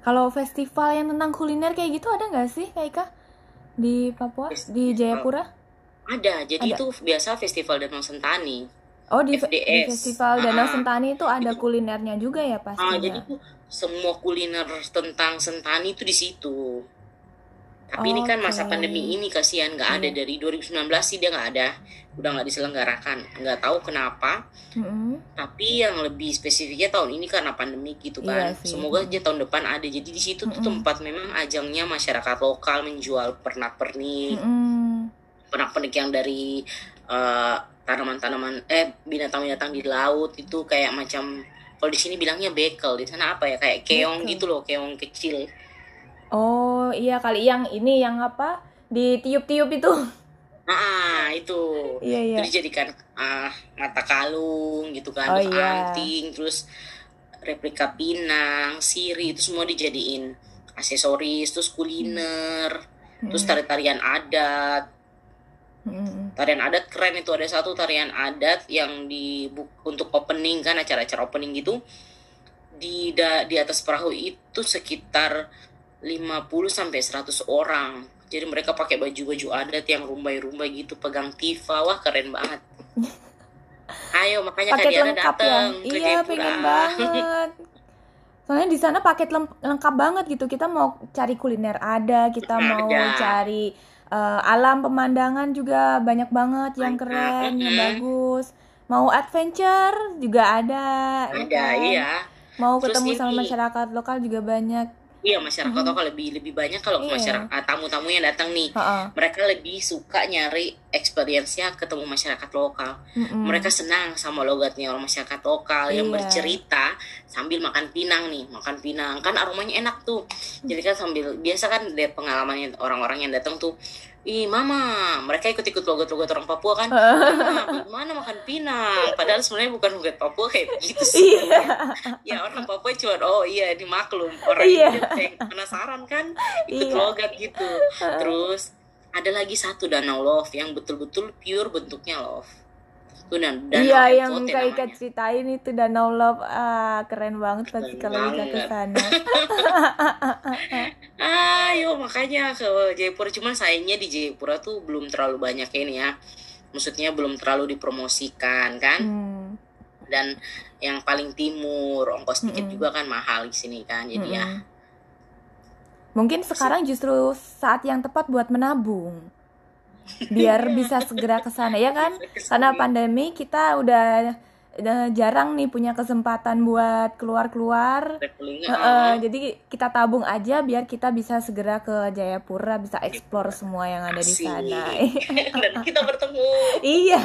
B: Kalau festival yang tentang kuliner kayak gitu ada nggak sih Kak Ika di Papua, di Jayapura?
A: ada jadi
B: Ada.
A: itu biasa festival Danau Sentani
B: Oh di, di festival Danau
A: Ah.
B: Sentani itu ada
A: Itu-
B: kulinernya juga ya
A: ah
B: pastinya.
A: jadi tuh semua kuliner tentang Sentani itu di situ tapi ini kan masa pandemi ini kasihan nggak ada
B: Iya.
A: dari 2019 sih dia nggak ada udah nggak diselenggarakan nggak tahu kenapa
B: Mm-mm.
A: tapi yang lebih spesifiknya tahun ini karena pandemi gitu kan
B: Iya sih.
A: semoga aja tahun depan ada jadi di situ tuh
B: Mm-mm.
A: tempat memang ajangnya masyarakat lokal menjual pernak-pernik
B: Mm-mm.
A: pernak-pernik yang dari eh, tanaman-tanaman eh binatang-binatang di laut itu kayak macam kalau di sini bilangnya bekel di sana apa ya kayak keong
B: Bekel.
A: gitu loh keong kecil
B: Oh iya kali yang ini yang apa ditiup-tiup itu.
A: ah itu
B: iya iya.
A: Jadi dijadikan ah, mata kalung gitu kan,
B: Oh,
A: terus
B: iya.
A: anting, terus replika pinang, siri itu semua dijadiin aksesoris, terus kuliner, terus
B: Mm-mm.
A: tari-tarian adat.
B: Mm-mm.
A: Tarian adat keren itu ada satu tarian adat yang di untuk opening kan acara-acara opening gitu. Di da- di atas perahu itu sekitar 50 sampai 100 orang. Jadi mereka pakai baju-baju adat yang rumbai-rumbai gitu, pegang tifa. Wah, keren banget. Ayo, makanya Kak
B: Paket
A: Diana
B: lengkap ya.
A: datang ke
B: Iya pengen banget. Soalnya di sana paket lengkap banget gitu. Kita mau cari kuliner ada, kita
A: Ada.
B: mau cari eh, alam pemandangan juga banyak banget yang keren, yang bagus. Mau adventure juga ada, ya
A: Ada,
B: kan?
A: iya.
B: Mau
A: Terus
B: ketemu sama
A: ini-
B: masyarakat lokal juga banyak.
A: Iya, masyarakat
B: Mhm.
A: lokal lebih lebih banyak kalau
B: Iya.
A: masyarakat tamu-tamu yang datang nih.
B: Heeh.
A: Mereka lebih suka nyari experience-nya ketemu masyarakat lokal.
B: Mm-mm.
A: mereka senang sama logatnya orang masyarakat lokal yang
B: Iya.
A: bercerita sambil makan pinang nih makan pinang kan aromanya enak tuh jadi kan sambil biasa kan lihat pengalamannya orang-orang yang datang tuh ih mama mereka ikut-ikut logat-logat orang Papua kan? Mama gimana makan pinang? Padahal sebenarnya bukan logat Papua kayak begitu sih.
B: Iya.
A: ya orang Papua cuma oh iya dimaklum. Orang
B: Iya.
A: ini kayak penasaran kan? Ikut
B: Iya.
A: logat gitu. Terus ada lagi satu danau love yang betul-betul pure bentuknya love
B: Iya yang Ika
A: namanya.
B: ceritain itu Danau Love ah keren banget pasti kalau Ika ke sana.
A: ayo makanya ke Jayapura cuman sayangnya di Jayapura tuh belum terlalu banyak ini ya maksudnya belum terlalu dipromosikan kan
B: Hmm.
A: dan yang paling timur ongkos tiket
B: Mm-mm.
A: juga kan mahal di sini kan jadi ya
B: Mm-mm. Mungkin sekarang justru saat yang tepat buat menabung. Biar bisa segera ke sana ya kan? Karena pandemi kita udah jarang nih punya kesempatan buat keluar-keluar. Heeh,
A: ah.
B: jadi kita tabung aja biar kita bisa segera ke Jayapura bisa explore semua yang ada di sana.
A: Dan kita bertemu.
B: Iya.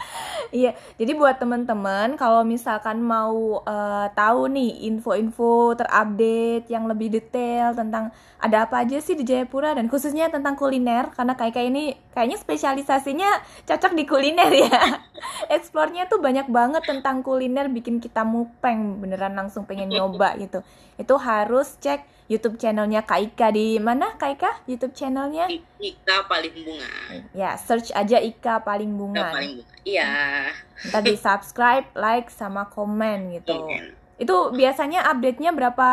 B: Iya, jadi buat teman-teman kalau misalkan mau eh, tahu nih info-info terupdate yang lebih detail tentang ada apa aja sih di Jayapura dan khususnya tentang kuliner karena kayak kayak ini kayaknya spesialisasinya cocok di kuliner ya. Explore-nya tuh banyak banget tentang kuliner bikin kita mupeng beneran langsung pengen nyoba gitu. Itu harus cek YouTube channelnya Kak Ika di mana Kak Ika? YouTube channelnya?
A: Ika paling bunga
B: Ya, search aja Ika paling
A: Ika
B: bunga.
A: paling bunga iya
B: Ntar di subscribe, like, sama komen gitu.
A: Komen.
B: Itu biasanya update-nya berapa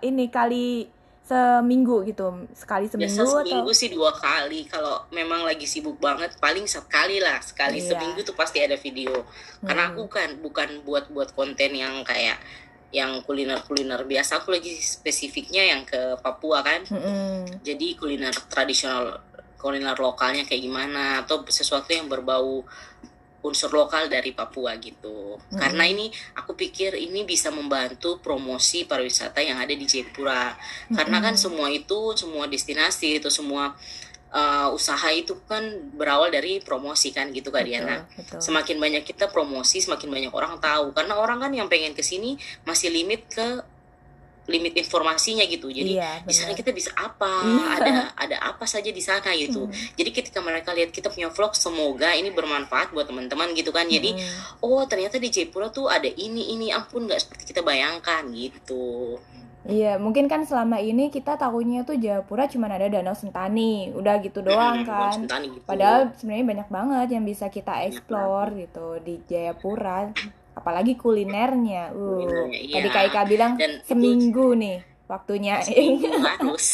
B: ini kali seminggu gitu? Sekali
A: biasa
B: seminggu atau?
A: seminggu sih dua kali kalau memang lagi sibuk banget paling sekali lah sekali
B: Iya.
A: seminggu tuh pasti ada video karena
B: Hmm.
A: aku kan bukan buat buat konten yang kayak yang kuliner kuliner biasa. Aku lagi spesifiknya yang ke Papua kan?
B: Mm-mm.
A: jadi kuliner tradisional kuliner lokalnya kayak gimana atau sesuatu yang berbau unsur lokal dari Papua gitu.
B: Mm-mm.
A: karena ini aku pikir ini bisa membantu promosi pariwisata yang ada di Jayapura. Karena kan semua itu semua destinasi itu semua uh, usaha itu kan berawal dari promosi kan gitu Kak Diana.
B: Betul, betul.
A: semakin banyak kita promosi semakin banyak orang tahu. Karena orang kan yang pengen ke sini masih limit ke limit informasinya gitu. Jadi
B: Iya,
A: di sana kita bisa apa?
B: Iya.
A: ada ada apa saja di sana gitu.
B: Hmm.
A: jadi ketika mereka lihat kita punya vlog semoga ini bermanfaat buat teman-teman gitu kan. Jadi
B: Mm-mm.
A: oh ternyata di Jayapura tuh ada ini ini. Ampun nggak seperti kita bayangkan gitu
B: Iya, mungkin kan selama ini kita tahunya tuh Jayapura cuma ada Danau Sentani, udah gitu doang
A: Mm,
B: kan.
A: Sentani gitu.
B: Padahal sebenarnya banyak banget yang bisa kita explore gitu di Jayapura, apalagi kulinernya. Uh,
A: Kulinernya, iya.
B: tadi Kak Ika bilang
A: Dan itu-
B: seminggu nih waktunya.
A: Seminggu harus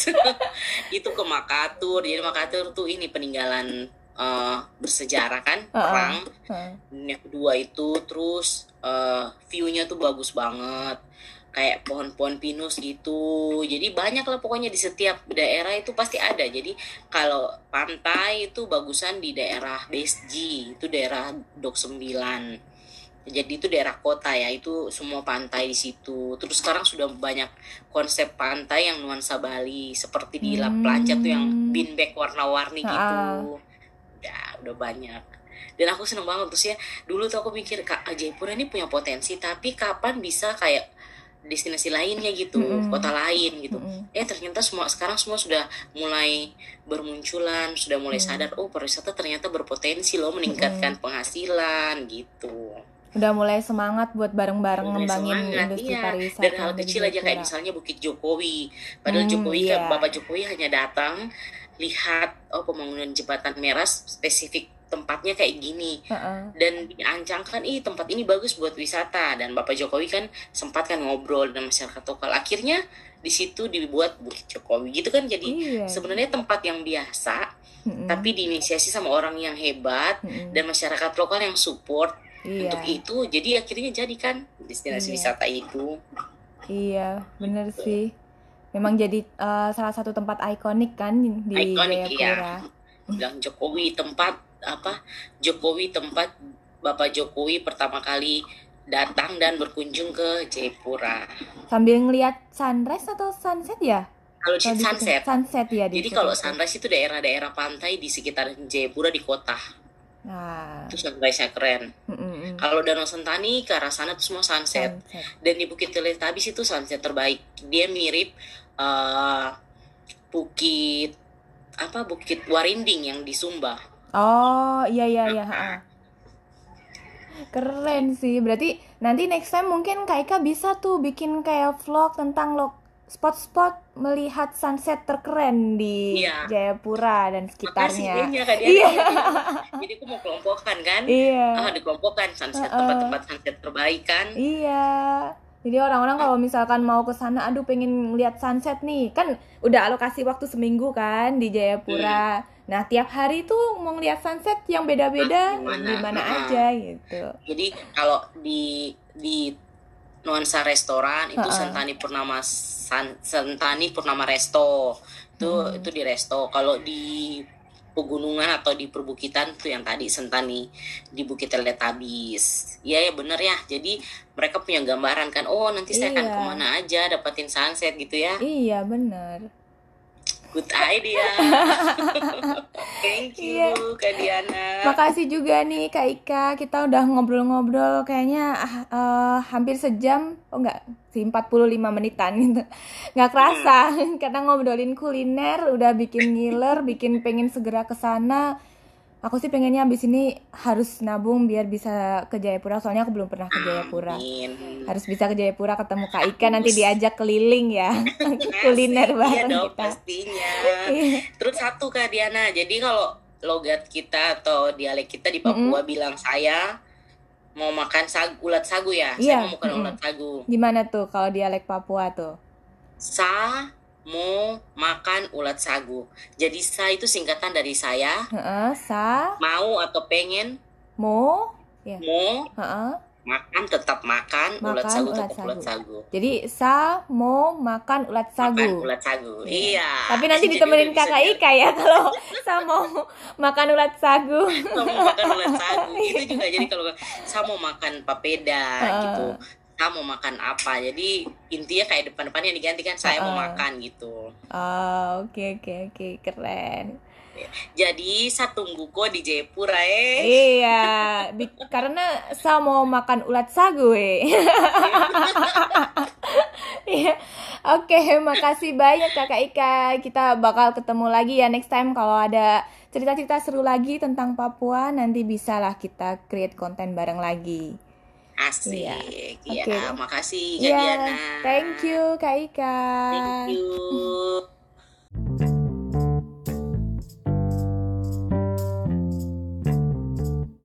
A: itu ke Makatur jadi Makatur tuh ini peninggalan eh, bersejarah kan
B: Uh-uh.
A: perang
B: Heeh.
A: dunia kedua itu terus eh, view-nya tuh bagus banget kayak pohon-pohon pinus gitu. Jadi banyak lah pokoknya di setiap daerah itu pasti ada. Jadi kalau pantai itu bagusan di daerah Besji itu daerah Dok 9 jadi itu daerah kota ya itu semua pantai di situ. Terus sekarang sudah banyak konsep pantai yang nuansa Bali seperti di La Plancha tuh yang
B: Hmm.
A: beanbag warna-warni gitu.
B: Ah.
A: udah udah banyak. Dan aku seneng banget terus ya dulu tuh aku mikir kak Jayapura ini punya potensi tapi kapan bisa kayak destinasi lainnya gitu
B: Mm-mm.
A: kota lain gitu
B: Mm-mm.
A: eh ternyata semua sekarang semua sudah mulai bermunculan sudah mulai
B: Hmm.
A: sadar oh pariwisata ternyata berpotensi loh meningkatkan penghasilan gitu
B: Udah mulai semangat buat bareng-bareng ngembangin
A: semangat,
B: industri
A: iya.
B: pariwisata.
A: dan hal kecil aja kayak misalnya Bukit Jokowi padahal
B: Hmm,
A: Jokowi
B: iya.
A: kan Bapak Jokowi hanya datang lihat oh pembangunan jembatan merah spesifik tempatnya kayak gini
B: Heeh.
A: dan diancangkan ih tempat ini bagus buat wisata dan Bapak Jokowi kan sempat kan ngobrol dengan masyarakat lokal akhirnya di situ dibuat Bukit Jokowi gitu kan jadi
B: Iya.
A: sebenarnya tempat yang biasa
B: Mm-mm.
A: tapi diinisiasi sama orang yang hebat
B: Mm-mm.
A: dan masyarakat lokal yang support
B: iya.
A: untuk itu jadi akhirnya jadi kan destinasi
B: Iya.
A: wisata itu
B: Iya, bener sih. Memang jadi eh, salah satu tempat ikonik kan di
A: Ikonik, iya. Bilang Jokowi tempat apa Jokowi tempat Bapak Jokowi pertama kali datang dan berkunjung ke Jayapura
B: Sambil ngelihat sunrise atau sunset ya?
A: kalau di sunset
B: Sunset ya di
A: Jadi
B: situ.
A: kalau sunrise itu daerah-daerah pantai di sekitar Jayapura di kota.
B: Nah,
A: Itu sunrise-nya keren.
B: mm-mm.
A: Kalau Danau Sentani ke arah sana itu semua sunset.
B: sunset.
A: Dan di Bukit Teletabis itu sunset terbaik. Dia mirip eh, Bukit apa Bukit Warinding yang di Sumba.
B: Oh, iya iya iya. Keren sih. Berarti nanti next time mungkin Kak Ika bisa tuh bikin kayak vlog tentang lo spot-spot melihat sunset terkeren di
A: Iya.
B: Jayapura dan
A: Makasih
B: sekitarnya.
A: Kak Diana.
B: Iya.
A: Jadi aku mau kelompokkan kan.
B: Iya.
A: Ah, dikelompokkan sunset tempat-tempat sunset terbaik kan.
B: Iya. Jadi orang-orang kalau misalkan mau ke sana, aduh pengen lihat sunset nih, kan udah alokasi waktu seminggu kan di Jayapura. Nah tiap hari tuh mau ngeliat sunset yang beda-beda
A: Ah, di mana? Ah.
B: aja gitu.
A: Jadi kalau di di nuansa restoran itu
B: Ha-ha.
A: Sentani Purnama San- Sentani Purnama Resto itu
B: Hmm.
A: itu di resto. Kalau di pegunungan atau di perbukitan tuh yang tadi Sentani di Bukit Teletabis. Iya ya bener ya. Jadi mereka punya gambaran kan. Oh nanti saya akan
B: Iya.
A: ke mana aja dapatin sunset gitu ya.
B: Iya bener.
A: Good idea. Thank you
B: Iya.
A: Kak Diana.
B: Makasih juga nih Kak Ika, kita udah ngobrol-ngobrol kayaknya eh, hampir sejam, oh enggak sih 45 menitan gitu. Nggak kerasa karena ngobrolin kuliner, udah bikin ngiler, bikin pengen segera ke sana. Aku sih pengennya abis ini harus nabung biar bisa ke Jayapura, soalnya aku belum pernah ke Jayapura.
A: Amin.
B: Harus bisa ke Jayapura ketemu Kak Ika, nanti diajak keliling ya, kuliner bareng
A: iya dong,
B: kita.
A: pastinya.
B: Iya.
A: Terus satu Kak Diana, jadi kalau logat kita atau dialek kita di Papua bilang saya mau makan sagu, ulat sagu ya.
B: Iya,
A: Saya mau makan
B: mm-mm.
A: ulat sagu.
B: Gimana tuh kalau dialek Papua tuh?
A: Sa mau makan ulat sagu. Jadi sa itu singkatan dari saya,
B: Heeh, sa,
A: mau atau pengen,
B: mo, ya.
A: mau
B: Heeh.
A: Makan tetap makan, ulat
B: Makan
A: sagu
B: ulat
A: tetap ulat
B: sagu.
A: sagu.
B: Jadi sa mau makan ulat sagu.
A: Makan ulat sagu. Iya.
B: Tapi nanti
A: Jadi
B: ditemenin kakak Ika ya kalau sa mau makan ulat sagu.
A: kamu makan ulat sagu itu juga jadi kalau saya mau makan papeda
B: Heeh.
A: gitu saya mau makan apa jadi intinya kayak depan-depannya diganti kan saya mau
B: Heeh.
A: makan gitu
B: Oh, oke oke oke keren.
A: Jadi saya tunggu kok di Jayapura eh
B: Iya, bi- karena sa mau makan ulat sagu eh. Iya. Oke, makasih banyak Kakak Ika. Kita bakal ketemu lagi ya next time kalau ada cerita-cerita seru lagi tentang Papua nanti bisalah kita create konten bareng lagi.
A: asik
B: Iya.
A: ya
B: Oke.
A: makasih Kak
B: Iya,
A: Diana
B: thank you Kak Ika.
A: thank you